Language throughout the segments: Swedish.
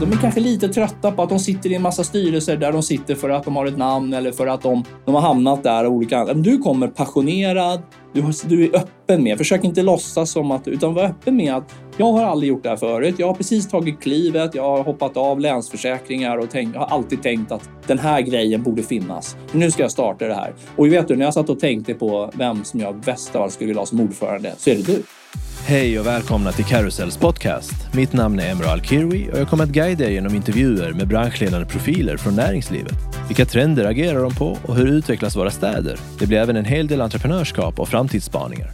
De är kanske lite trötta på att de sitter i en massa styrelser där de sitter för att de har ett namn eller för att de, de har hamnat där av olika Du kommer passionerad, du, du är öppen med, försök inte låtsas som att, utan var öppen med att jag har aldrig gjort det här förut. Jag har precis tagit klivet, jag har hoppat av länsförsäkringar och tänkt, jag har alltid tänkt att den här grejen borde finnas. Nu ska jag starta det här. Och vet du, när jag satt och tänkte på vem som jag bäst av allt skulle vilja ha som ordförande så är det du. Hej och välkomna till Carousels podcast. Mitt namn är Emre Alkirwi och jag kommer att guida er genom intervjuer med branschledande profiler från näringslivet. Vilka trender agerar de på och hur utvecklas våra städer? Det blir även en hel del entreprenörskap och framtidsspaningar.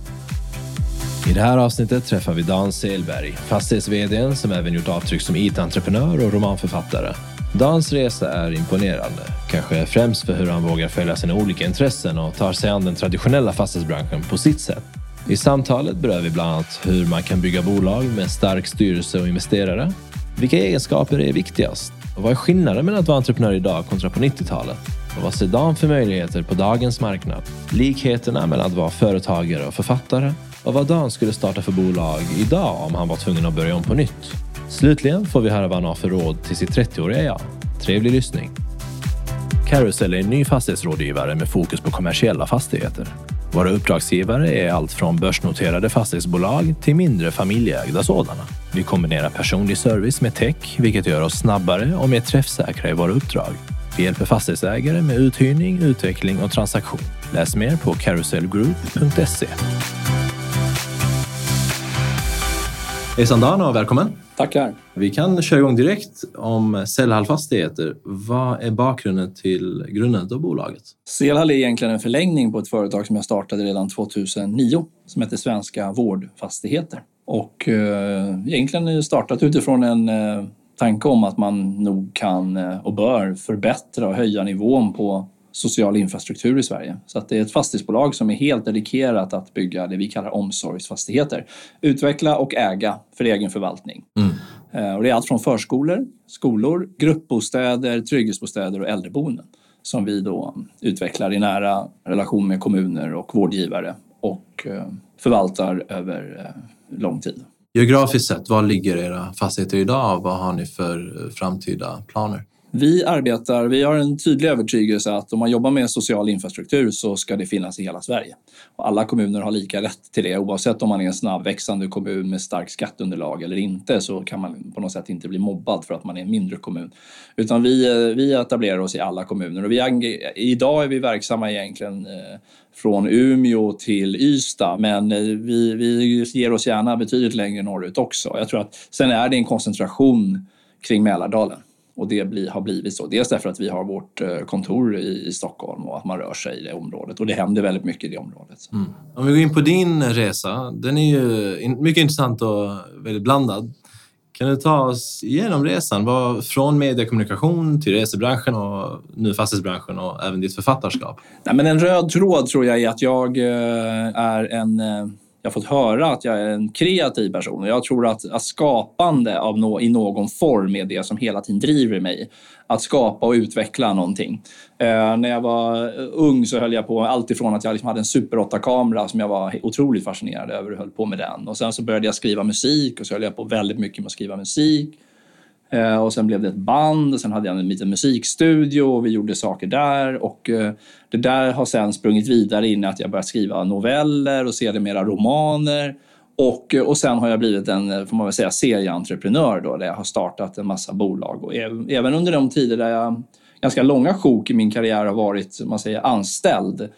I det här avsnittet träffar vi Dan Selberg, fastighets som även gjort avtryck som IT-entreprenör och romanförfattare. Dans resa är imponerande, kanske främst för hur han vågar följa sina olika intressen och tar sig an den traditionella fastighetsbranschen på sitt sätt. I samtalet berör vi bland annat hur man kan bygga bolag med stark styrelse och investerare. Vilka egenskaper är viktigast? Och vad är skillnaden mellan att vara entreprenör idag kontra på 90-talet? Och vad ser Dan för möjligheter på dagens marknad? Likheterna mellan att vara företagare och författare? Och vad Dan skulle starta för bolag idag om han var tvungen att börja om på nytt? Slutligen får vi höra vad han har för råd till sitt 30-åriga jag. Trevlig lyssning! Carousel är en ny fastighetsrådgivare med fokus på kommersiella fastigheter. Våra uppdragsgivare är allt från börsnoterade fastighetsbolag till mindre familjeägda sådana. Vi kombinerar personlig service med tech, vilket gör oss snabbare och mer träffsäkra i våra uppdrag. Vi hjälper fastighetsägare med uthyrning, utveckling och transaktion. Läs mer på carouselgroup.se. Hejsan Dan och välkommen! Tackar! Vi kan köra igång direkt om Cellhall Fastigheter. Vad är bakgrunden till grundandet av bolaget? Cellhall är egentligen en förlängning på ett företag som jag startade redan 2009 som heter Svenska Vårdfastigheter. Och eh, egentligen startat utifrån en eh, tanke om att man nog kan eh, och bör förbättra och höja nivån på social infrastruktur i Sverige. Så att det är ett fastighetsbolag som är helt dedikerat att bygga det vi kallar omsorgsfastigheter. Utveckla och äga för egen förvaltning. Mm. Eh, och det är allt från förskolor, skolor, gruppbostäder, trygghetsbostäder och äldreboenden som vi då utvecklar i nära relation med kommuner och vårdgivare och eh, förvaltar över eh, lång tid. Geografiskt sett, var ligger era fastigheter idag? Vad har ni för framtida planer? Vi arbetar, vi har en tydlig övertygelse att om man jobbar med social infrastruktur så ska det finnas i hela Sverige. Och alla kommuner har lika rätt till det. Oavsett om man är en snabbväxande kommun med starkt skatteunderlag eller inte så kan man på något sätt inte bli mobbad för att man är en mindre kommun. Utan vi, eh, vi etablerar oss i alla kommuner och vi, idag är vi verksamma egentligen eh, från Umeå till Ystad men eh, vi, vi ger oss gärna betydligt längre norrut också. Jag tror att sen är det en koncentration kring Mälardalen. Och det bli, har blivit så. Dels därför att vi har vårt eh, kontor i, i, Stockholm och att man rör sig i det området. Och det händer väldigt mycket i det området. Mm. Om vi går in på din resa. Den är ju mycket intressant och väldigt blandad. Kan du ta oss igenom resan? Var, från mediekommunikation till resebranschen och nu fastighetsbranschen och även ditt författarskap? Nej, men en röd tråd tror jag är att jag eh, är en eh, jag har fått höra att jag är en kreativ person och jag tror att, att skapande av no, i någon form är det som hela tiden driver mig. Att skapa och utveckla någonting. Eh, när jag var eh, ung så höll jag på allt ifrån att jag liksom hade en Super 8-kamera som jag var otroligt fascinerad över och höll på med den. Och sen så började jag skriva musik och så höll jag på väldigt mycket med att skriva musik. Eh, och sen blev det ett band och sen hade jag en liten musikstudio och vi gjorde saker där. Och eh, det där har sen sprungit vidare in i att jag börjat skriva noveller och sedermera romaner. Och, eh, och sen har jag blivit en, får man väl säga, serieentreprenör då, där jag har startat en massa bolag. Och även under de tider där jag, ganska långa sjok i min karriär har varit, man säger, anställd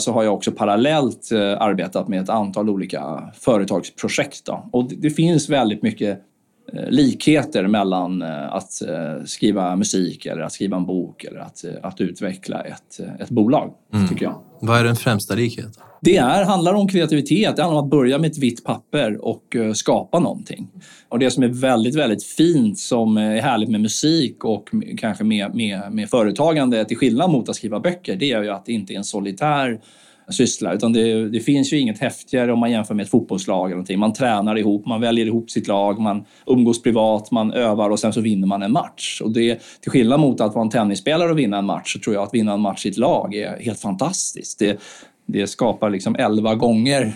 så har jag också parallellt arbetat med ett antal olika företagsprojekt. Då. Och det finns väldigt mycket likheter mellan eh, att eh, skriva musik eller att skriva en bok eller att, att utveckla ett, ett bolag, mm. tycker jag. Vad är den främsta likheten? Det är, handlar om kreativitet. Det handlar om att börja med ett vitt papper och skapa någonting. Och det som är väldigt, väldigt fint som är härligt med musik och kanske med, med, med företagande till skillnad mot att skriva böcker, det är ju att det inte är en solitär syssla. Utan det, det, finns ju inget häftigare om man jämför med ett fotbollslag. Eller någonting. Man tränar ihop, man väljer ihop sitt lag, man umgås privat, man övar och sen så vinner man en match. Och det, till skillnad mot att vara en tennisspelare och vinna en match så tror jag att vinna en match i ett lag är helt fantastiskt. Det, det skapar liksom 11 gånger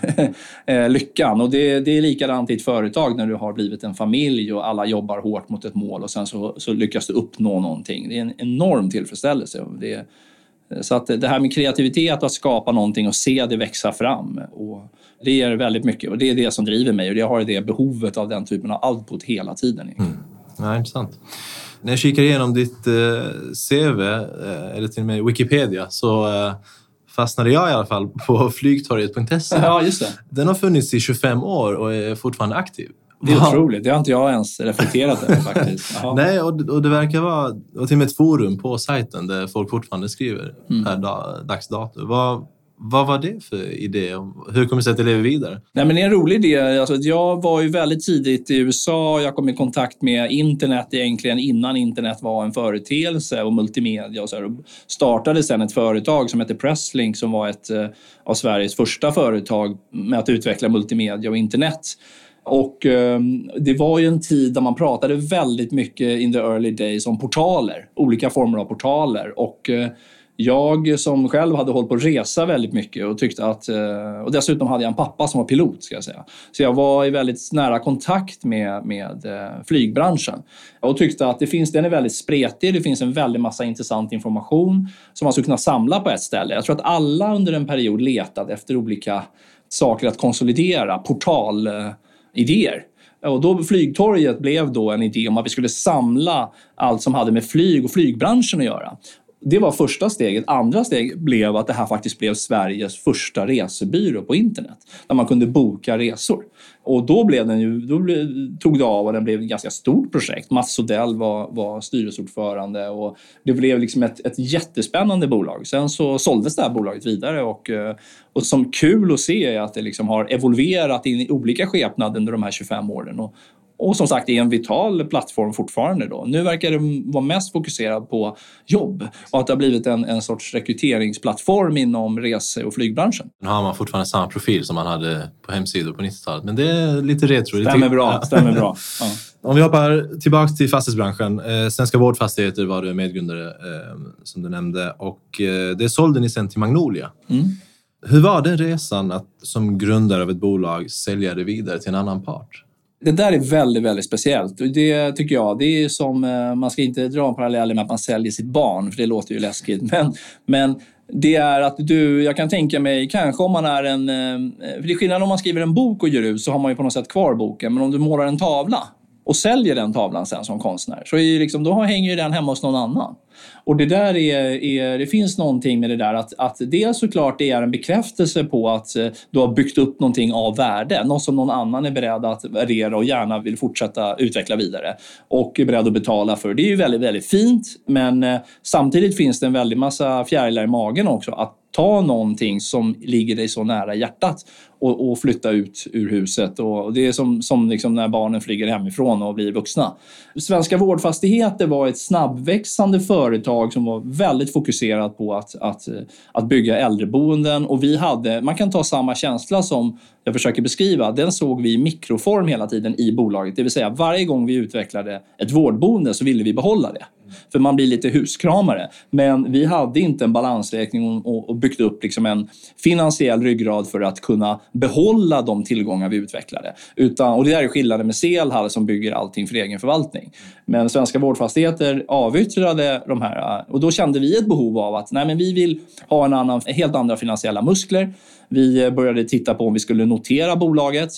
eh, lyckan. Och det, det är likadant i ett företag när du har blivit en familj och alla jobbar hårt mot ett mål och sen så, så lyckas du uppnå någonting. Det är en enorm tillfredsställelse. Det, så att det här med kreativitet, att skapa någonting och se det växa fram. Och det ger väldigt mycket och det är det som driver mig och jag har det behovet av den typen av output hela tiden. Mm. Ja, intressant. När jag kikar igenom ditt eh, CV, eh, eller till och med Wikipedia, så eh, fastnade jag i alla fall på flygtorget.se. Ja, just det. Den har funnits i 25 år och är fortfarande aktiv. Det är wow. otroligt. Det har inte jag ens reflekterat över faktiskt. Nej, och, och det verkar vara och till och med ett forum på sajten där folk fortfarande skriver mm. per dag, dags dato. Vad, vad var det för idé? Hur kommer det sig att det lever vidare? Nej, men det är en rolig idé. Alltså, jag var ju väldigt tidigt i USA. Jag kom i kontakt med internet egentligen innan internet var en företeelse och multimedia. Och så här. Och startade sen ett företag som heter Presslink som var ett eh, av Sveriges första företag med att utveckla multimedia och internet. Och eh, det var ju en tid där man pratade väldigt mycket in the early days om portaler, olika former av portaler. Och eh, jag som själv hade hållit på att resa väldigt mycket och tyckte att... Eh, och dessutom hade jag en pappa som var pilot, ska jag säga. Så jag var i väldigt nära kontakt med, med eh, flygbranschen och tyckte att det finns, den är väldigt spretig. Det finns en väldig massa intressant information som man skulle kunna samla på ett ställe. Jag tror att alla under en period letade efter olika saker att konsolidera, portal eh, idéer. Och då Flygtorget blev då en idé om att vi skulle samla allt som hade med flyg och flygbranschen att göra. Det var första steget. Andra steget blev att det här faktiskt blev Sveriges första resebyrå på internet. Där man kunde boka resor. Och då, blev den ju, då blev, tog det av och den blev ett ganska stort projekt. Mats Odell var, var styrelseordförande och det blev liksom ett, ett jättespännande bolag. Sen så såldes det här bolaget vidare och, eh, och som kul att se är att det liksom har evolverat in i olika skepnader under de här 25 åren. Och, och som sagt är en vital plattform fortfarande. Då. Nu verkar det vara mest fokuserad på jobb och att det har blivit en, en sorts rekryteringsplattform inom rese och flygbranschen. Nu har man fortfarande samma profil som man hade på hemsidor på 90-talet, men det är lite retro. Stämmer bra. Stämmer bra. Ja. Om vi hoppar tillbaka till fastighetsbranschen. Eh, Svenska Vårdfastigheter var du medgrundare, eh, som du nämnde, och eh, det sålde ni sen till Magnolia. Mm. Hur var den resan att som grundare av ett bolag sälja det vidare till en annan part? Det där är väldigt, väldigt speciellt. Det tycker jag, det är som, eh, man ska inte dra en parallell med att man säljer sitt barn, för det låter ju läskigt. Men, men det är att du, jag kan tänka mig, kanske om man är en... Eh, för det är skillnad om man skriver en bok och ger ut så har man ju på något sätt kvar boken. Men om du målar en tavla och säljer den tavlan sen som konstnär så är liksom, då hänger ju den hemma hos någon annan. Och det där är, är, det finns någonting med det där att, att dels såklart det är en bekräftelse på att eh, du har byggt upp någonting av värde. Något som någon annan är beredd att värdera och gärna vill fortsätta utveckla vidare och är beredd att betala för. Det är ju väldigt, väldigt fint men eh, samtidigt finns det en väldig massa fjärilar i magen också att ta någonting som ligger dig så nära hjärtat och, och flytta ut ur huset. Och det är som, som liksom när barnen flyger hemifrån och blir vuxna. Svenska Vårdfastigheter var ett snabbväxande företag som var väldigt fokuserat på att, att, att bygga äldreboenden och vi hade, man kan ta samma känsla som jag försöker beskriva, den såg vi i mikroform hela tiden i bolaget. Det vill säga varje gång vi utvecklade ett vårdboende så ville vi behålla det. För man blir lite huskramare. Men vi hade inte en balansräkning och, byggt upp liksom en finansiell ryggrad för att kunna behålla de tillgångar vi utvecklade. Utan, och det där är skillnaden med Selhall som bygger allting för egen förvaltning. Men Svenska Vårdfastigheter avyttrade de här och då kände vi ett behov av att nej, men vi vill ha en annan, helt andra finansiella muskler. Vi började titta på om vi skulle notera bolaget.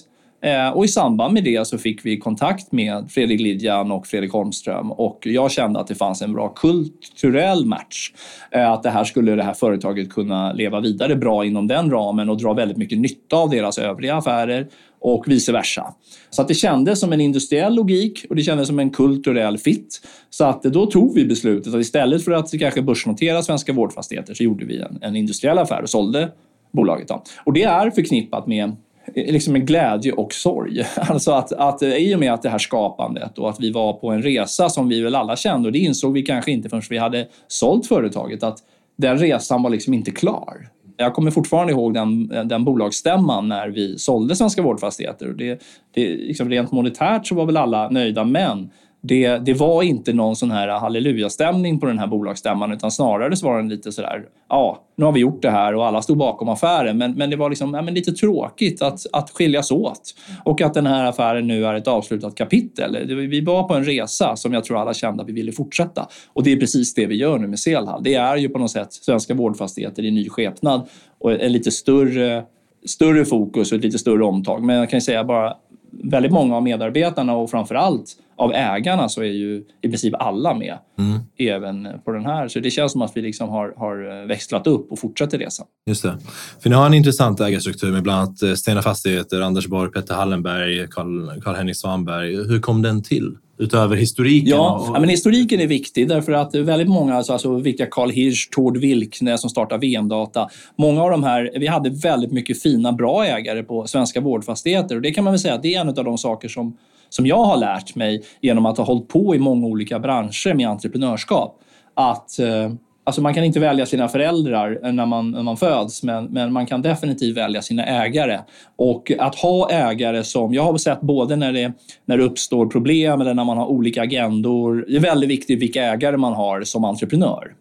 Eh, och i samband med det så fick vi kontakt med Fredrik Lidjan och Fredrik Holmström och jag kände att det fanns en bra kulturell match. Eh, att det här skulle det här företaget kunna leva vidare bra inom den ramen och dra väldigt mycket nytta av deras övriga affärer och vice versa. Så att det kändes som en industriell logik och det kändes som en kulturell fit. Så att då tog vi beslutet att istället för att kanske börsnotera Svenska Vårdfastigheter så gjorde vi en, en industriell affär och sålde bolaget. Då. Och det är förknippat med liksom med glädje och sorg. Alltså att, att eh, i och med att det här skapandet och att vi var på en resa som vi väl alla kände och det insåg vi kanske inte förrän vi hade sålt företaget att den resan var liksom inte klar. Jag kommer fortfarande ihåg den, eh, den bolagsstämman när vi sålde Svenska Vårdfastigheter. det, det, liksom rent monetärt så var väl alla nöjda men det, det var inte någon sån här hallelujastämning på den här bolagsstämman utan snarare så var den lite sådär, ja, nu har vi gjort det här och alla stod bakom affären. Men, men det var liksom, ja, men lite tråkigt att, att skiljas åt och att den här affären nu är ett avslutat kapitel. Vi var på en resa som jag tror alla kände att vi ville fortsätta och det är precis det vi gör nu med Selhall. Det är ju på något sätt svenska vårdfastigheter i ny skepnad och en lite större större fokus och ett lite större omtag. Men jag kan säga bara väldigt många av medarbetarna och framför allt av ägarna så är ju i princip alla med. Mm. Även på den här. Så det känns som att vi liksom har, har växlat upp och fortsätter resan. Just det. För ni har en intressant ägarstruktur med bland annat eh, Stena Fastigheter, Anders Borg, Petter Hallenberg, Karl-Henrik Svanberg. Hur kom den till? Utöver historiken? Ja, och... ja, men historiken är viktig därför att väldigt många, alltså, alltså viktiga Carl Hirsch, Tord Wilkne som startade VM-data. Många av de här, vi hade väldigt mycket fina, bra ägare på svenska vårdfastigheter och det kan man väl säga att det är en av de saker som, som jag har lärt mig genom att ha hållit på i många olika branscher med entreprenörskap. Att eh, Alltså man kan inte välja sina föräldrar när man, när man föds, men, men man kan definitivt välja sina ägare. Och att ha ägare som, jag har sett både när det, när det uppstår problem eller när man har olika agendor. Det är väldigt viktigt vilka ägare man har som entreprenör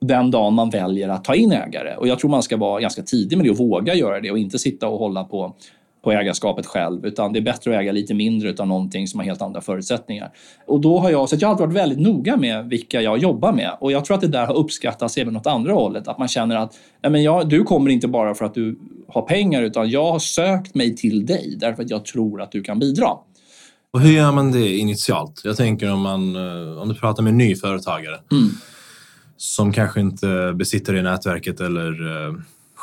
den dagen man väljer att ta in ägare. Och jag tror man ska vara ganska tidig med det och våga göra det och inte sitta och hålla på på ägarskapet själv utan det är bättre att äga lite mindre utav någonting som har helt andra förutsättningar. Och då har jag, så jag har alltid varit väldigt noga med vilka jag jobbar med och jag tror att det där har uppskattats även åt andra hållet. Att man känner att nej men jag, du kommer inte bara för att du har pengar utan jag har sökt mig till dig därför att jag tror att du kan bidra. Och hur gör man det initialt? Jag tänker om, man, eh, om du pratar med en ny företagare mm. som kanske inte besitter det nätverket eller eh,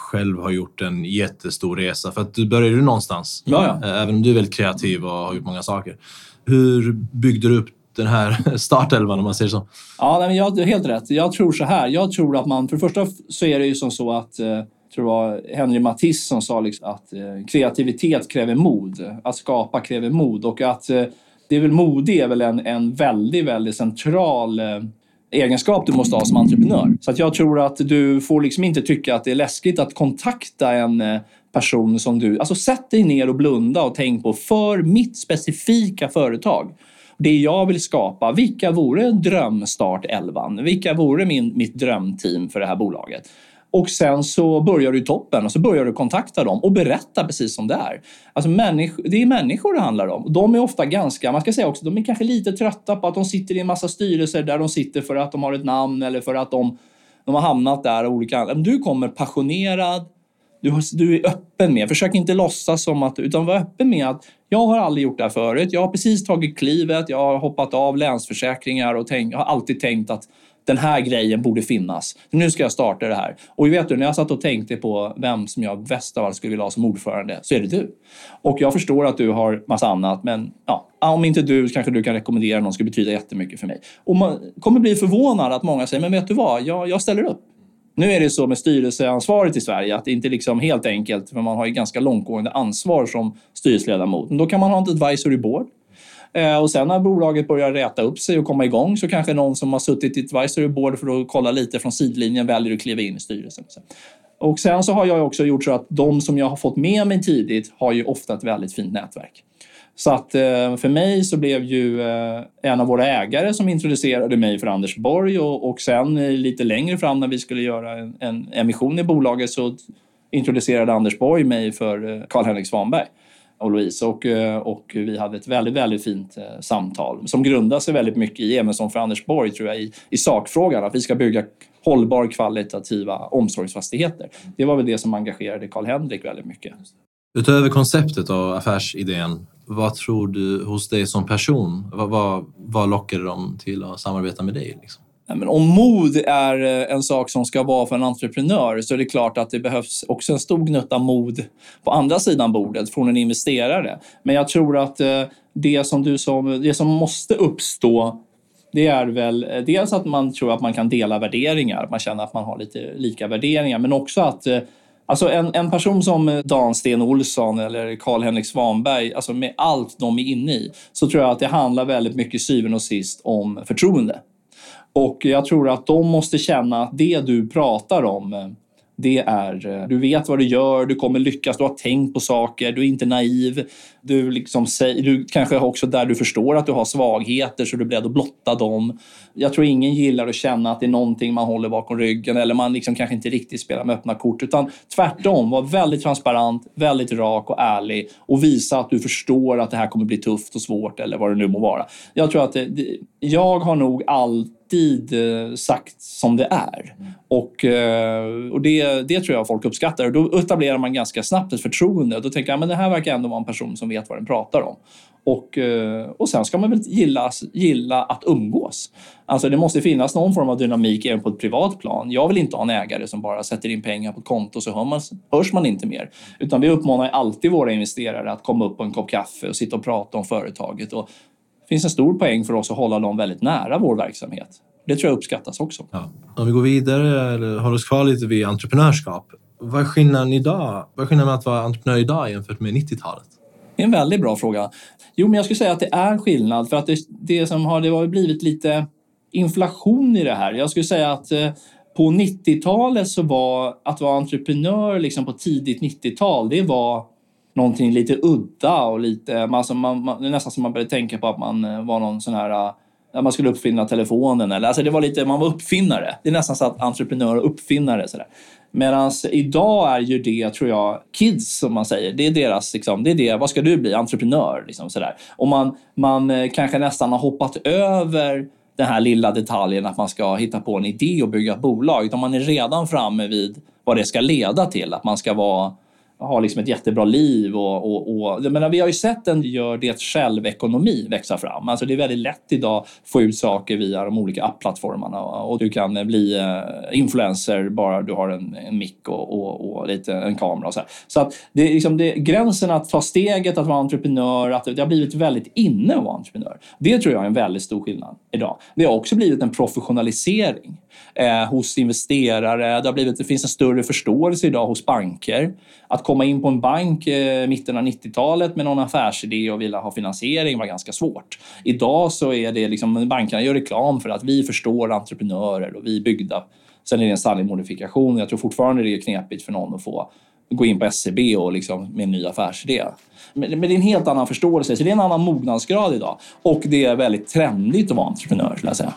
själv har gjort en jättestor resa. För att du började ju någonstans. Ja, ja. Även om du är väldigt kreativ och har gjort många saker. Hur byggde du upp den här startelvan om man säger så? Ja, nej, men jag, helt rätt. Jag tror så här. Jag tror att man, för det första så är det ju som så att eh, tror det var Henry Matisse som sa liksom att eh, kreativitet kräver mod. Att skapa kräver mod och att eh, det är väl modig är väl en, en väldigt, väldigt central eh, egenskap du måste ha som entreprenör. Så att jag tror att du får liksom inte tycka att det är läskigt att kontakta en eh, person som du... Alltså sätt dig ner och blunda och tänk på för mitt specifika företag. Det jag vill skapa, vilka vore drömstart 11? Vilka vore min, mitt drömteam för det här bolaget? Och sen så börjar du i toppen och så börjar du kontakta dem och berätta precis som det är. Alltså det är människor det handlar om. De är ofta ganska, man ska säga också, de är kanske lite trötta på att de sitter i en massa styrelser där de sitter för att de har ett namn eller för att de, de har hamnat där av olika Du kommer passionerad, du, du är öppen med, försök inte låtsas som att, utan var öppen med att jag har aldrig gjort det här förut. Jag har precis tagit klivet, jag har hoppat av Länsförsäkringar och tänk, har alltid tänkt att den här grejen borde finnas. Nu ska jag starta det här. Och vet du, när jag satt och tänkte på vem som jag bäst av allt skulle vilja ha som ordförande så är det du. Och jag förstår att du har massa annat, men ja, om inte du kanske du kan rekommendera någon skulle betyda jättemycket för mig. Och man kommer bli förvånad att många säger, men vet du vad, jag, jag ställer upp. Nu är det så med styrelseansvaret i Sverige att det inte är liksom helt enkelt, för man har ju ganska långtgående ansvar som styrelseledamot. Men då kan man ha ett advisory board Eh, och sen när bolaget börjar räta upp sig och komma igång så kanske någon som har suttit i advisory board för att kolla lite från sidlinjen väljer att kliva in i styrelsen. Och sen så har jag också gjort så att de som jag har fått med mig tidigt har ju ofta ett väldigt fint nätverk. Så att eh, för mig så blev ju eh, en av våra ägare som introducerade mig för Anders Borg och, och sen lite längre fram när vi skulle göra en, en emission i bolaget så introducerade Anders Borg mig för Karl-Henrik Svanberg och Louise och, eh, och vi hade ett väldigt, väldigt fint eh, samtal som grundar sig väldigt mycket i, även som för Anders Borg tror jag, i, i sakfrågan att vi ska bygga hållbar kvalitativa omsorgsfastigheter. Det var väl det som engagerade Karl-Henrik väldigt mycket. Utöver konceptet och affärsidén, vad tror du hos dig som person? Vad, vad, vad lockade dem till att samarbeta med dig? Liksom? Men om mod är eh, en sak som ska vara för en entreprenör så är det klart att det behövs också en stor gnutta mod på andra sidan bordet från en investerare. Men jag tror att eh, det som, du som, det som måste uppstå det är väl eh, dels att man tror att man kan dela värderingar, man känner att man har lite lika värderingar, men också att Alltså en, en person som Dan Sten Olsson eller Karl-Henrik Svanberg, alltså med allt de är inne i, så tror jag att det handlar väldigt mycket syvende och sist om förtroende. Och jag tror att de måste känna att det du pratar om, det är, du vet vad du gör, du kommer lyckas, du har tänkt på saker, du är inte naiv. Du, liksom, du kanske också där du förstår att du har svagheter så du är beredd att blotta dem. Jag tror ingen gillar att känna att det är någonting man håller bakom ryggen eller man liksom kanske inte riktigt spelar med öppna kort utan tvärtom, var väldigt transparent, väldigt rak och ärlig och visa att du förstår att det här kommer bli tufft och svårt eller vad det nu må vara. Jag tror att det, jag har nog allt alltid eh, sagt som det är. Och, eh, och det, det tror jag folk uppskattar. Och då etablerar man ganska snabbt ett förtroende. Då tänker jag att det här verkar ändå vara en person som vet vad den pratar om. Och, eh, och sen ska man väl gilla, gilla att umgås. Alltså det måste finnas någon form av dynamik även på ett privat plan. Jag vill inte ha en ägare som bara sätter in pengar på ett konto så hör man, hörs man inte mer. Utan vi uppmanar alltid våra investerare att komma upp på en kopp kaffe och sitta och prata om företaget. Och finns en stor poäng för oss att hålla dem väldigt nära vår verksamhet. Det tror jag uppskattas också. Ja. Om vi går vidare, eller håller oss kvar lite vid entreprenörskap. Vad är skillnaden idag? Vad är skillnaden med att vara entreprenör idag jämfört med 90-talet? Det är en väldigt bra fråga. Jo, men jag skulle säga att det är skillnad för att det, det som har, det har blivit lite inflation i det här. Jag skulle säga att eh, på 90-talet så var att vara entreprenör liksom på tidigt 90-tal, det var någonting lite udda och lite, alltså man, man, det är nästan som man började tänka på att man eh, var någon sån här eh, att man skulle uppfinna telefonen. Eller, alltså det var lite, man var uppfinnare. Det är nästan så att entreprenör och uppfinnare. sådär. Medan idag är ju det, tror jag, kids som man säger. Det är deras, liksom, det är det, vad ska du bli? Entreprenör. Liksom, sådär. Och man, man eh, kanske nästan har hoppat över den här lilla detaljen att man ska hitta på en idé och bygga ett bolag. Utan man är redan framme vid vad det ska leda till. Att man ska vara har liksom ett jättebra liv. Och, och, och, jag menar, vi har ju sett en gör det själv-ekonomi växa fram. Alltså det är väldigt lätt idag att få ut saker via de olika appplattformarna och du kan bli eh, influencer bara du har en, en mick och, och, och, lite, en kamera. Och så här. så att det är liksom det, gränsen att ta steget att vara entreprenör, att det har blivit väldigt inne att vara entreprenör. Det tror jag är en väldigt stor skillnad idag. Det har också blivit en professionalisering eh, hos investerare. Det, har blivit, det finns en större förståelse idag hos banker. Att komma in på en bank eh, mitten av 90-talet med någon affärsidé och vilja ha finansiering var ganska svårt. Idag så är det liksom, bankerna gör reklam för att vi förstår entreprenörer och vi är byggda. Sen är det en sanning Jag tror fortfarande det är knepigt för någon att få gå in på SCB och liksom med en ny affärsidé. Men, men det är en helt annan förståelse, så det är en annan mognadsgrad idag. Och det är väldigt trendigt att vara entreprenör, skulle jag säga.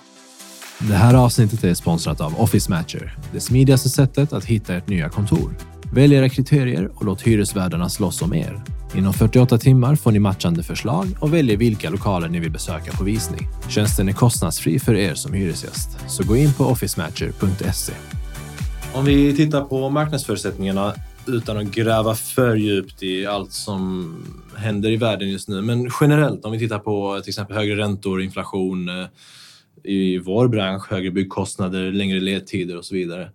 Det här avsnittet är sponsrat av Office Matcher, det smidigaste sättet att hitta ert nya kontor. Välj era kriterier och låt hyresvärdarna slåss om er. Inom 48 timmar får ni matchande förslag och väljer vilka lokaler ni vill besöka på visning. Tjänsten är kostnadsfri för er som hyresgäst, så gå in på officematcher.se. Om vi tittar på marknadsförutsättningarna utan att gräva för djupt i allt som händer i världen just nu, men generellt om vi tittar på till exempel högre räntor, inflation, eh, i vår bransch, högre byggkostnader, längre ledtider och så vidare.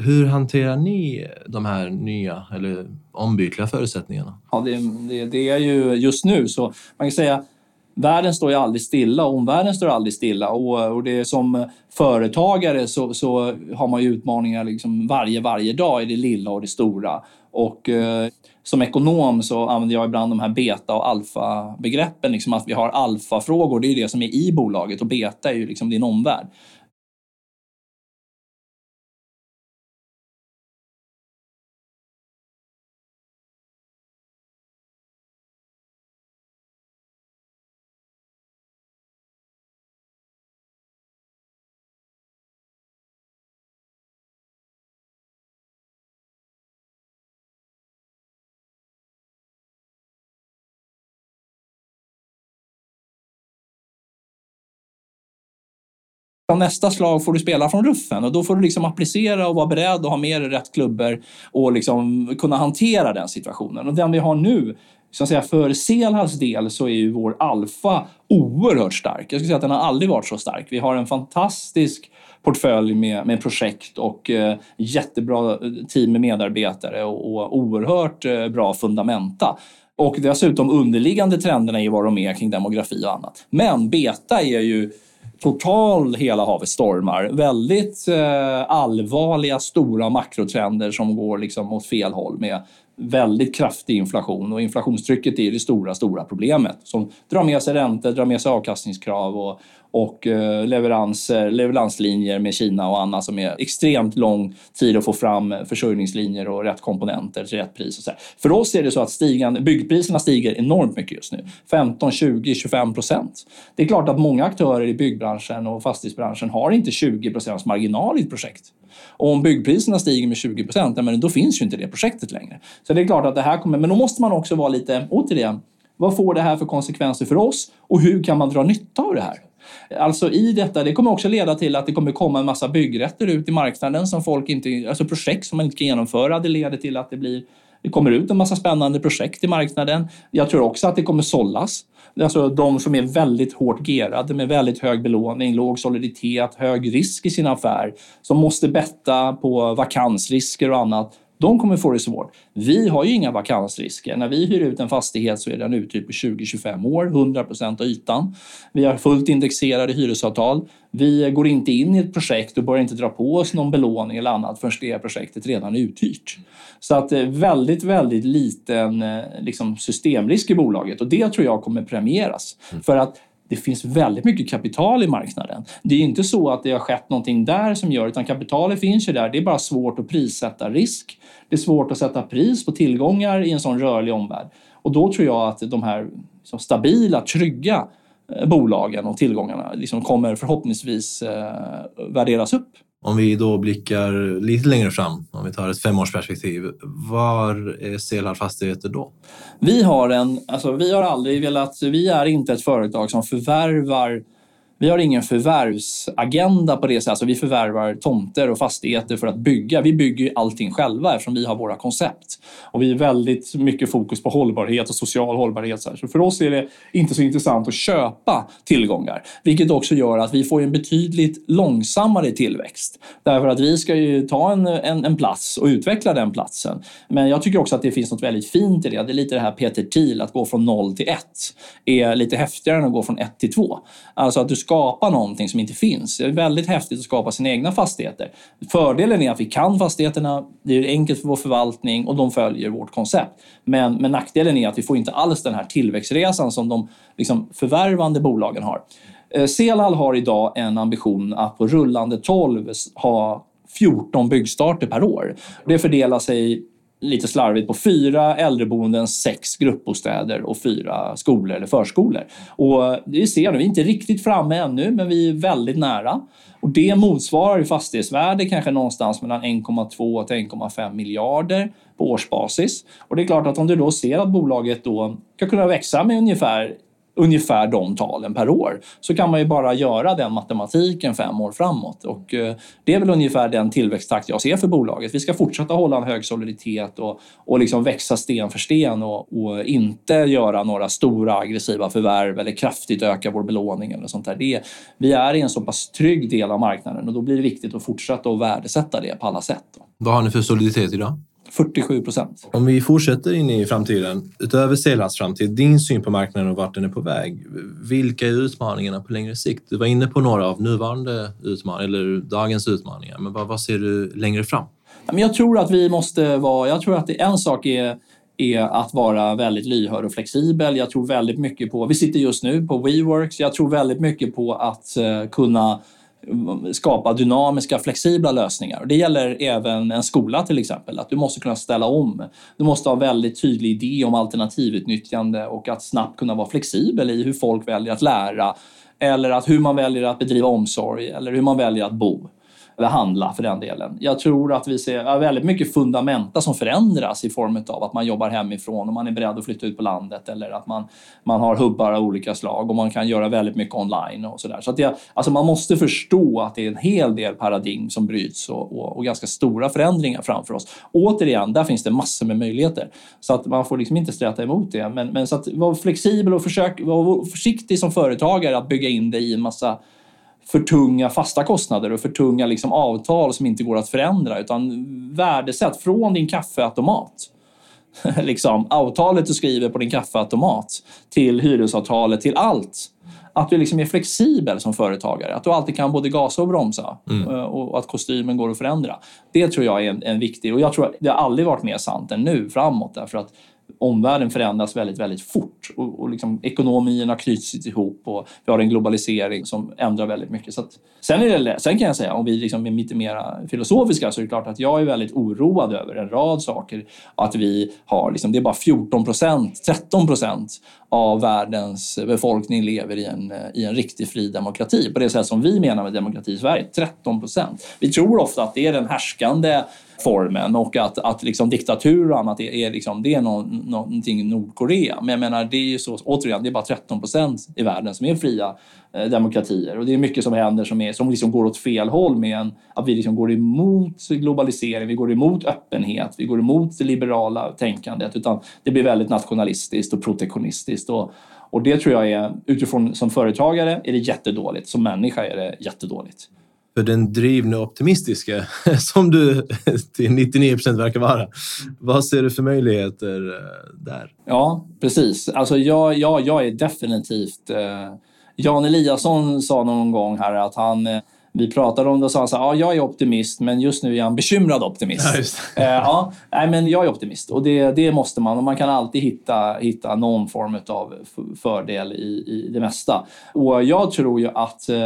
Hur hanterar ni de här nya eller ombytliga förutsättningarna? Ja, det, det, det, är ju just nu så man kan säga Världen står ju aldrig stilla och omvärlden står aldrig stilla. Och, eh, och det är som företagare så, så har man ju utmaningar liksom varje, varje dag i det lilla och det stora. Och eh, som ekonom så använder jag ibland de här beta och alfa-begreppen. Liksom att vi har alfafrågor, det är ju det som är i bolaget och beta är ju liksom din omvärld. Nästa slag får du spela från ruffen och då får du liksom applicera och vara beredd och ha med dig rätt klubbor och liksom kunna hantera den situationen. Och den vi har nu, så att säga, för Selhals del så är ju vår alfa oerhört stark. Jag skulle säga att den har aldrig varit så stark. Vi har en fantastisk portfölj med, med projekt och eh, jättebra eh, team med medarbetare och, och oerhört eh, bra fundamenta. Och dessutom underliggande trenderna i vad de är kring demografi och annat. Men beta är ju total hela havet stormar. Väldigt eh, allvarliga, stora makrotrender som går liksom åt fel håll med väldigt kraftig inflation och inflationstrycket är det stora, stora problemet som drar med sig räntor, drar med sig avkastningskrav och, och eh, leveranser, leveranslinjer med Kina och annat som är extremt lång tid att få fram eh, försörjningslinjer och rätt komponenter till rätt pris. Och så här. För oss är det så att stigande, byggpriserna stiger enormt mycket just nu. 15, 20, 25 procent. Det är klart att många aktörer i byggbranschen och fastighetsbranschen har inte 20 procents marginal i ett projekt. Och om byggpriserna stiger med 20 procent, då finns ju inte det projektet längre. Så det är klart att det här kommer, men då måste man också vara lite, återigen, vad får det här för konsekvenser för oss och hur kan man dra nytta av det här? Alltså i detta, det kommer också leda till att det kommer komma en massa byggrätter ut i marknaden som folk inte, alltså projekt som man inte kan genomföra. Det leder till att det blir det kommer ut en massa spännande projekt i marknaden. Jag tror också att det kommer sållas. Alltså de som är väldigt hårt gerade med väldigt hög belåning, låg soliditet, hög risk i sin affär, som måste betta på vakansrisker och annat de kommer få det svårt. Vi har ju inga vakansrisker. När vi hyr ut en fastighet så är den uthyrd på 20-25 år, 100 procent av ytan. Vi har fullt indexerade hyresavtal. Vi går inte in i ett projekt och börjar inte dra på oss någon belåning eller annat förrän det projektet redan är uthyrt. Så att eh, väldigt, väldigt liten eh, liksom, systemrisk i bolaget och det tror jag kommer premieras. Mm. För att det finns väldigt mycket kapital i marknaden. Det är inte så att det har skett någonting där som gör, utan kapitalet finns ju där. Det är bara svårt att prissätta risk. Det är svårt att sätta pris på tillgångar i en sån rörlig omvärld. Och då tror jag att de här liksom stabila, trygga eh, bolagen och tillgångarna liksom kommer förhoppningsvis eh, värderas upp. Om vi då blickar lite längre fram, om vi tar ett femårsperspektiv, var är Selhall Fastigheter då? Vi har, en, alltså vi har aldrig velat, vi är inte ett företag som förvärvar vi har ingen förvärvsagenda på det sättet. Alltså vi förvärvar tomter och fastigheter för att bygga. Vi bygger allting själva eftersom vi har våra koncept. Och vi är väldigt mycket fokus på hållbarhet och social hållbarhet. Så för oss är det inte så intressant att köpa tillgångar. Vilket också gör att vi får en betydligt långsammare tillväxt. Därför att vi ska ju ta en, en, en plats och utveckla den platsen. Men jag tycker också att det finns något väldigt fint i det. Det är lite det här Peter Thiel, att gå från noll till ett är lite häftigare än att gå från ett till två. Alltså att du ska skapa någonting som inte finns. Det är väldigt häftigt att skapa sina egna fastigheter. Fördelen är att vi kan fastigheterna, det är enkelt för vår förvaltning och de följer vårt koncept. Men, men nackdelen är att vi får inte alls den här tillväxtresan som de liksom, förvärvande bolagen har. Eh, Selal har idag en ambition att på rullande 12 ha 14 byggstarter per år. Det fördelar sig lite slarvigt på fyra äldreboenden, sex gruppbostäder och fyra skolor eller förskolor. Och vi ser nu, vi är inte riktigt framme ännu, men vi är väldigt nära. Och det motsvarar i fastighetsvärde kanske någonstans mellan 1,2 till 1,5 miljarder på årsbasis. Och det är klart att om du då ser att bolaget då ska kunna växa med ungefär ungefär de talen per år så kan man ju bara göra den matematiken fem år framåt. Och eh, det är väl ungefär den tillväxttakt jag ser för bolaget. Vi ska fortsätta hålla en hög soliditet och, och liksom växa sten för sten och, och, inte göra några stora aggressiva förvärv eller kraftigt öka vår belåning eller sånt där. Det, vi är i en så pass trygg del av marknaden och då blir det viktigt att fortsätta att värdesätta det på alla sätt. Vad har ni för soliditet idag? 47 procent. Om vi fortsätter in i framtiden, utöver Selhals framtid, din syn på marknaden och vart den är på väg. Vilka är utmaningarna på längre sikt? Du var inne på några av nuvarande utmaningar, eller dagens utmaningar, men vad, vad ser du längre fram? Jag tror att vi måste vara, jag tror att det, en sak är är att vara väldigt lyhörd och flexibel. Jag tror väldigt mycket på, vi sitter just nu på WeWorks, jag tror väldigt mycket på att uh, kunna skapa dynamiska, flexibla lösningar. Det gäller även en skola till exempel, att du måste kunna ställa om. Du måste ha väldigt tydlig idé om alternativutnyttjande och att snabbt kunna vara flexibel i hur folk väljer att lära eller att hur man väljer att bedriva omsorg eller hur man väljer att bo eller handla för den delen. Jag tror att vi ser väldigt mycket fundamenta som förändras i form av att man jobbar hemifrån och man är beredd att flytta ut på landet eller att man, man har hubbar av olika slag och man kan göra väldigt mycket online och sådär. Så att det, alltså man måste förstå att det är en hel del paradigm som bryts och, och, och, ganska stora förändringar framför oss. Återigen, där finns det massor med möjligheter. Så att man får liksom inte sträta emot det. Men, men så att vara flexibel och försök, vara försiktig som företagare att bygga in det i en massa för tunga fasta kostnader och för tunga liksom avtal som inte går att förändra utan värdesätt från din kaffeautomat. liksom, avtalet du skriver på din kaffeautomat till hyresavtalet till allt. att du liksom är flexibel som företagare. Att du alltid kan både gasa och bromsa Mm. eh, och att kostymen går att förändra. Det tror jag är en, en viktig och jag tror att det har aldrig varit mer sant än nu framåt därför att omvärlden förändras väldigt, väldigt fort och, och liksom ekonomierna knyts ihop och vi har en globalisering som ändrar väldigt mycket. Så att, sen, är det, sen kan jag säga, om vi liksom är lite mer filosofiska så är det klart att jag är väldigt oroad över en rad saker. Att vi har, liksom, det är bara 14 procent, 13 procent av världens befolkning lever i en, i en riktig fri demokrati på det sätt som vi menar med demokrati i Sverige. 13 procent. Vi tror ofta att det är den härskande formen och att, att liksom diktatur och annat är, är, liksom, det är någon, någonting Nordkorea. Men jag menar, det är ju så, återigen, det är bara 13 procent i världen som är fria eh, demokratier. Och det är mycket som händer som, är, som liksom går åt fel håll med en, att vi liksom går emot globalisering, vi går emot öppenhet, vi går emot det liberala tänkandet. Utan det blir väldigt nationalistiskt och protektionistiskt. Och, och det tror jag är, utifrån som företagare, är det jättedåligt. Som människa är det jättedåligt. För den drivna optimistiska, som du till 99 procent verkar vara, vad ser du för möjligheter eh, där? Ja, precis. Alltså jag, jag, jag är definitivt... Eh, Jan Eliasson sa någon gång här att han... Eh, vi pratade om det och sa han så här, ja, jag är optimist, men just nu är han bekymrad optimist. Ja, Eh, ja, nej, men jag är optimist och det, det måste man. Och man kan alltid hitta, hitta någon form av fördel i, i det mesta. Och jag tror ju att eh,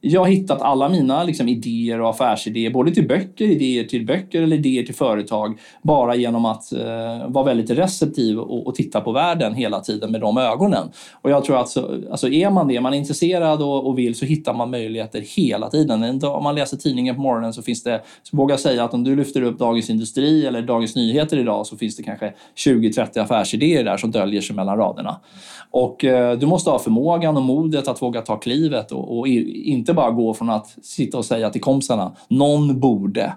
jag har hittat alla mina liksom, idéer och affärsidéer, både till böcker, idéer till böcker eller idéer till företag, bara genom att eh, vara väldigt receptiv och, och titta på världen hela tiden med de ögonen. Och jag tror att så, alltså är man det, är man intresserad och, och vill så hittar man möjligheter hela tiden. En dag, om man läser tidningen på morgonen så finns det, så vågar jag säga att om du lyfter upp Dagens Industri eller Dagens Nyheter idag så finns det kanske 20-30 affärsidéer där som döljer sig mellan raderna. Och eh, du måste ha förmågan och modet att våga ta klivet och, och inte inte bara gå från att sitta och säga till kompisarna, någon borde.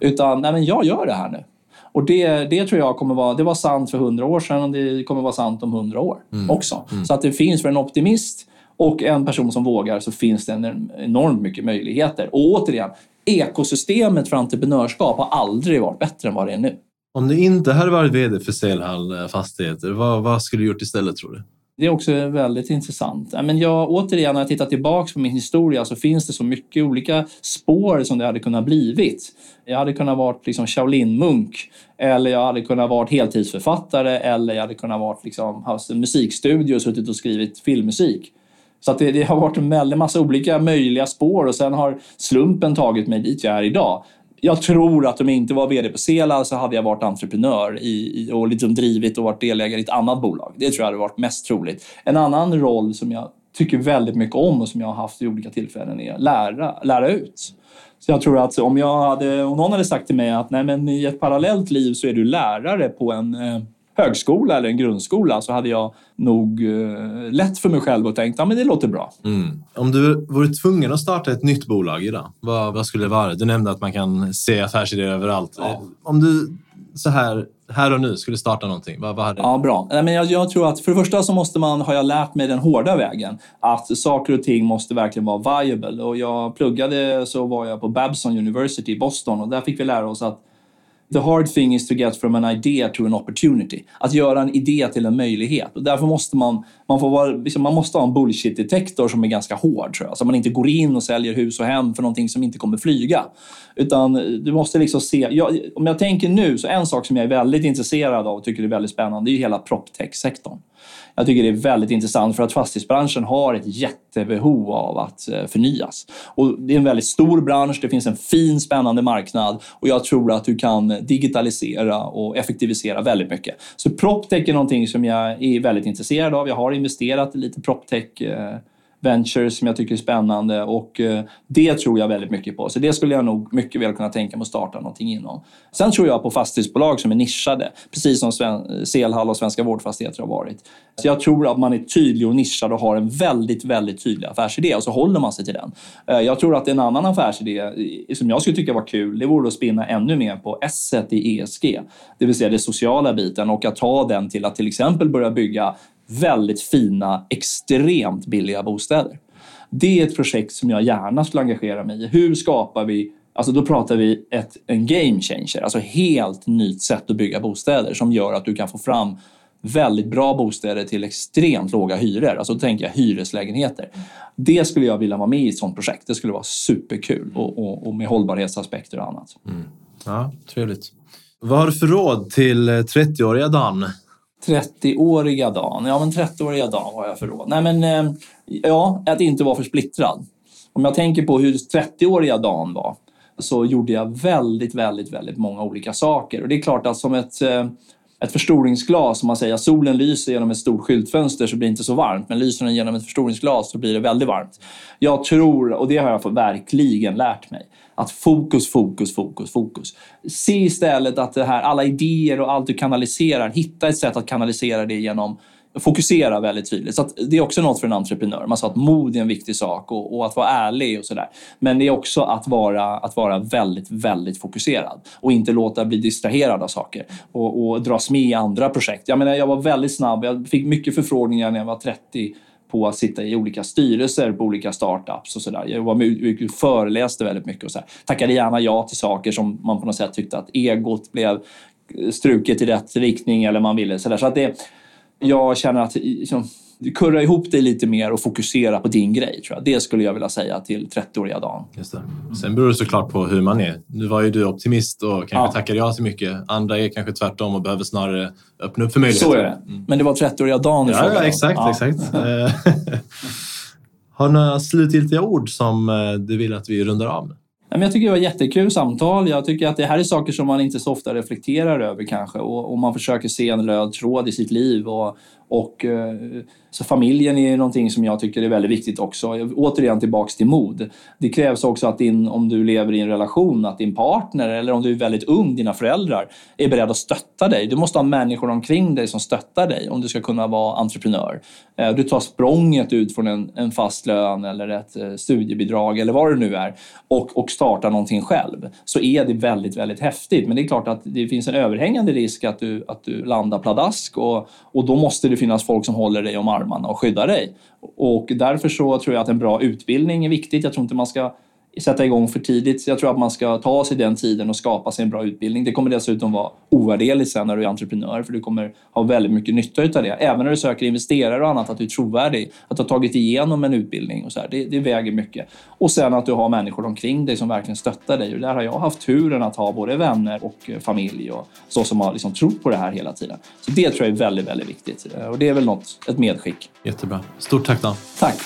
Utan, nej men jag gör det här nu. Och det, det tror jag kommer vara, det var sant för hundra år sedan och det kommer vara sant om hundra år också. Så att det finns för en optimist och en person som vågar så finns det en enormt mycket möjligheter. Och återigen, ekosystemet för entreprenörskap har aldrig varit bättre än vad det är nu. Om du inte hade varit vd för Selhall eh, Fastigheter, vad, vad skulle du gjort istället tror du? Det är också väldigt intressant. Men jag, återigen, när jag tittar tillbaka på min historia så finns det så mycket olika spår som det hade kunnat blivit. Jag hade kunnat vara liksom Shaolin-munk eller jag hade kunnat vara heltidsförfattare eller jag hade kunnat vara liksom, haft en musikstudio och suttit och skrivit filmmusik. Så att det, det har varit en väldig massa olika möjliga spår och sen har slumpen tagit mig dit jag är idag. Jag tror att om jag inte var vd på Sela så hade jag varit entreprenör i, i, och liksom drivit och varit delägare i ett annat bolag. Det tror jag hade varit mest troligt. En annan roll som jag tycker väldigt mycket om och som jag har haft i olika tillfällen är lära, lära ut. Så jag tror att om, jag hade, om någon hade sagt till mig att Nej, men i ett parallellt liv så är du lärare på en eh, högskola eller en grundskola så hade jag nog eh, lätt för mig själv och tänkt att ja, men det låter bra. Mm. Om du vore tvungen att starta ett nytt bolag idag, vad, vad skulle det vara? Du nämnde att man kan se affärsidéer överallt. Ja. Eh, Om du så här, här och nu skulle starta någonting, vad, vad hade Ja, bra. Nej, Men jag, jag tror att för det första så måste man, har jag lärt mig den hårda vägen, att saker och ting måste verkligen vara viable. Och jag pluggade så var jag på Babson University i Boston och där fick vi lära oss att The hard thing is to get from an idea to an opportunity. Att göra en idé till en möjlighet. Och därför måste man, man, får vara, liksom, man måste ha en bullshit-detektor som är ganska hård tror jag. Så man inte går in och säljer hus och hem för någonting som inte kommer flyga. Utan eh, du måste liksom se, jag, om jag tänker nu, så en sak som jag är väldigt intresserad av och tycker är väldigt spännande, det är ju hela proptech-sektorn. Jag tycker det är väldigt intressant för att fastighetsbranschen har ett jättebehov av att eh, förnyas. Och det är en väldigt stor bransch, det finns en fin spännande marknad och jag tror att du kan eh, digitalisera och effektivisera väldigt mycket. Så proptech är någonting som jag är väldigt intresserad av. Jag har investerat i lite proptech eh, ventures som jag tycker är spännande och eh, det tror jag väldigt mycket på. Så det skulle jag nog mycket väl kunna tänka mig att starta någonting inom. Sen tror jag på fastighetsbolag som är nischade, precis som Sven- Selhall och Svenska Vårdfastigheter har varit. Så jag tror att man är tydlig och nischad och har en väldigt, väldigt tydlig affärsidé och så håller man sig till den. Eh, jag tror att en annan affärsidé som jag skulle tycka var kul, det vore att spinna ännu mer på S i ESG, det vill säga den sociala biten och att ta den till att till exempel börja bygga väldigt fina, extremt billiga bostäder. Det är ett projekt som jag gärna skulle engagera mig i. Hur skapar vi Alltså då pratar vi ett, en game changer, alltså helt nytt sätt att bygga bostäder som gör att du kan få fram väldigt bra bostäder till extremt låga hyror. Alltså då tänker jag hyreslägenheter. Det skulle jag vilja vara med i ett sånt projekt. Det skulle vara superkul och, och, och med hållbarhetsaspekter och annat. Mm. Ja, trevligt. Vad har du för råd till 30-åriga Dan? 30-åriga Dan? Ja, men 30-åriga Dan var jag för då. Nej, men eh, ja, att inte vara för splittrad. Om jag tänker på hur 30-åriga Dan var så gjorde jag väldigt, väldigt, väldigt många olika saker. Och det är klart att som ett, eh, ett förstoringsglas, om man säger att solen lyser genom ett stort skyltfönster så blir det inte så varmt. Men lyser den genom ett förstoringsglas så blir det väldigt varmt. Jag tror, och det har jag verkligen lärt mig, att fokus, fokus, fokus, fokus. Se istället att det här, alla idéer och allt du kanaliserar, hitta ett sätt att kanalisera det genom fokusera väldigt tydligt. Så det är också något för en entreprenör. Man sa att mod är en viktig sak och, och att vara ärlig och sådär. Men det är också att vara, att vara väldigt, väldigt fokuserad och inte låta bli distraherad av saker och, och dras med i andra projekt. Jag menar, jag var väldigt snabb. Jag fick mycket förfrågningar när jag var 30 på att sitta i olika styrelser på olika startups och sådär. Jag var mycket, föreläste väldigt mycket och så här. tackade gärna ja till saker som man på något sätt tyckte att egot blev struket i rätt riktning eller man ville. sådär. så att det, jag känner att liksom, kurra ihop dig lite mer och fokusera på din grej. Tror jag. Det skulle jag vilja säga till 30-åriga Dan. Just det. Sen beror det såklart på hur man är. Nu var ju du optimist och kanske ja. tackade ja till mycket. Andra är kanske tvärtom och behöver snarare öppna upp för möjligheter. Så är det. Mm. Men det var 30-åriga Dan du ja, ja, exakt, ja. exakt. Eh, har du några slutgiltiga ord som eh, du vill att vi rundar av med? Jag tycker det var jättekul samtal. Jag tycker att det här är saker som man inte så ofta reflekterar över kanske och, och man försöker se en röd tråd i sitt liv och, och eh, så familjen är någonting som jag tycker är väldigt viktigt också. Återigen tillbaks till mod. Det krävs också att din, om du lever i en relation, att din partner eller om du är väldigt ung, dina föräldrar, är beredda att stötta dig. Du måste ha människor omkring dig som stöttar dig om du ska kunna vara entreprenör. Eh, du tar språnget ut från en, en fast lön eller ett eh, studiebidrag eller vad det nu är och, och startar någonting själv. Så är det väldigt, väldigt häftigt. Men det är klart att det finns en överhängande risk att du, att du landar pladask och, och då måste du det finnas folk som håller dig om armarna och skyddar dig. Och därför så tror jag att en bra utbildning är viktigt. Jag tror inte man ska sätta igång för tidigt. Jag tror att man ska ta sig den tiden och skapa sig en bra utbildning. Det kommer dessutom vara ovärderligt sen när du är entreprenör för du kommer ha väldigt mycket nytta av det. Även när du söker investerare och annat, att du är trovärdig. Att du har tagit igenom en utbildning och så här, det, det väger mycket. Och sen att du har människor omkring dig som verkligen stöttar dig. Och där har jag haft turen att ha både vänner och familj och så som har liksom trott på det här hela tiden. Så det tror jag är väldigt, väldigt viktigt. Och det är väl något, ett medskick. Jättebra. Stort tack Dan. Tack.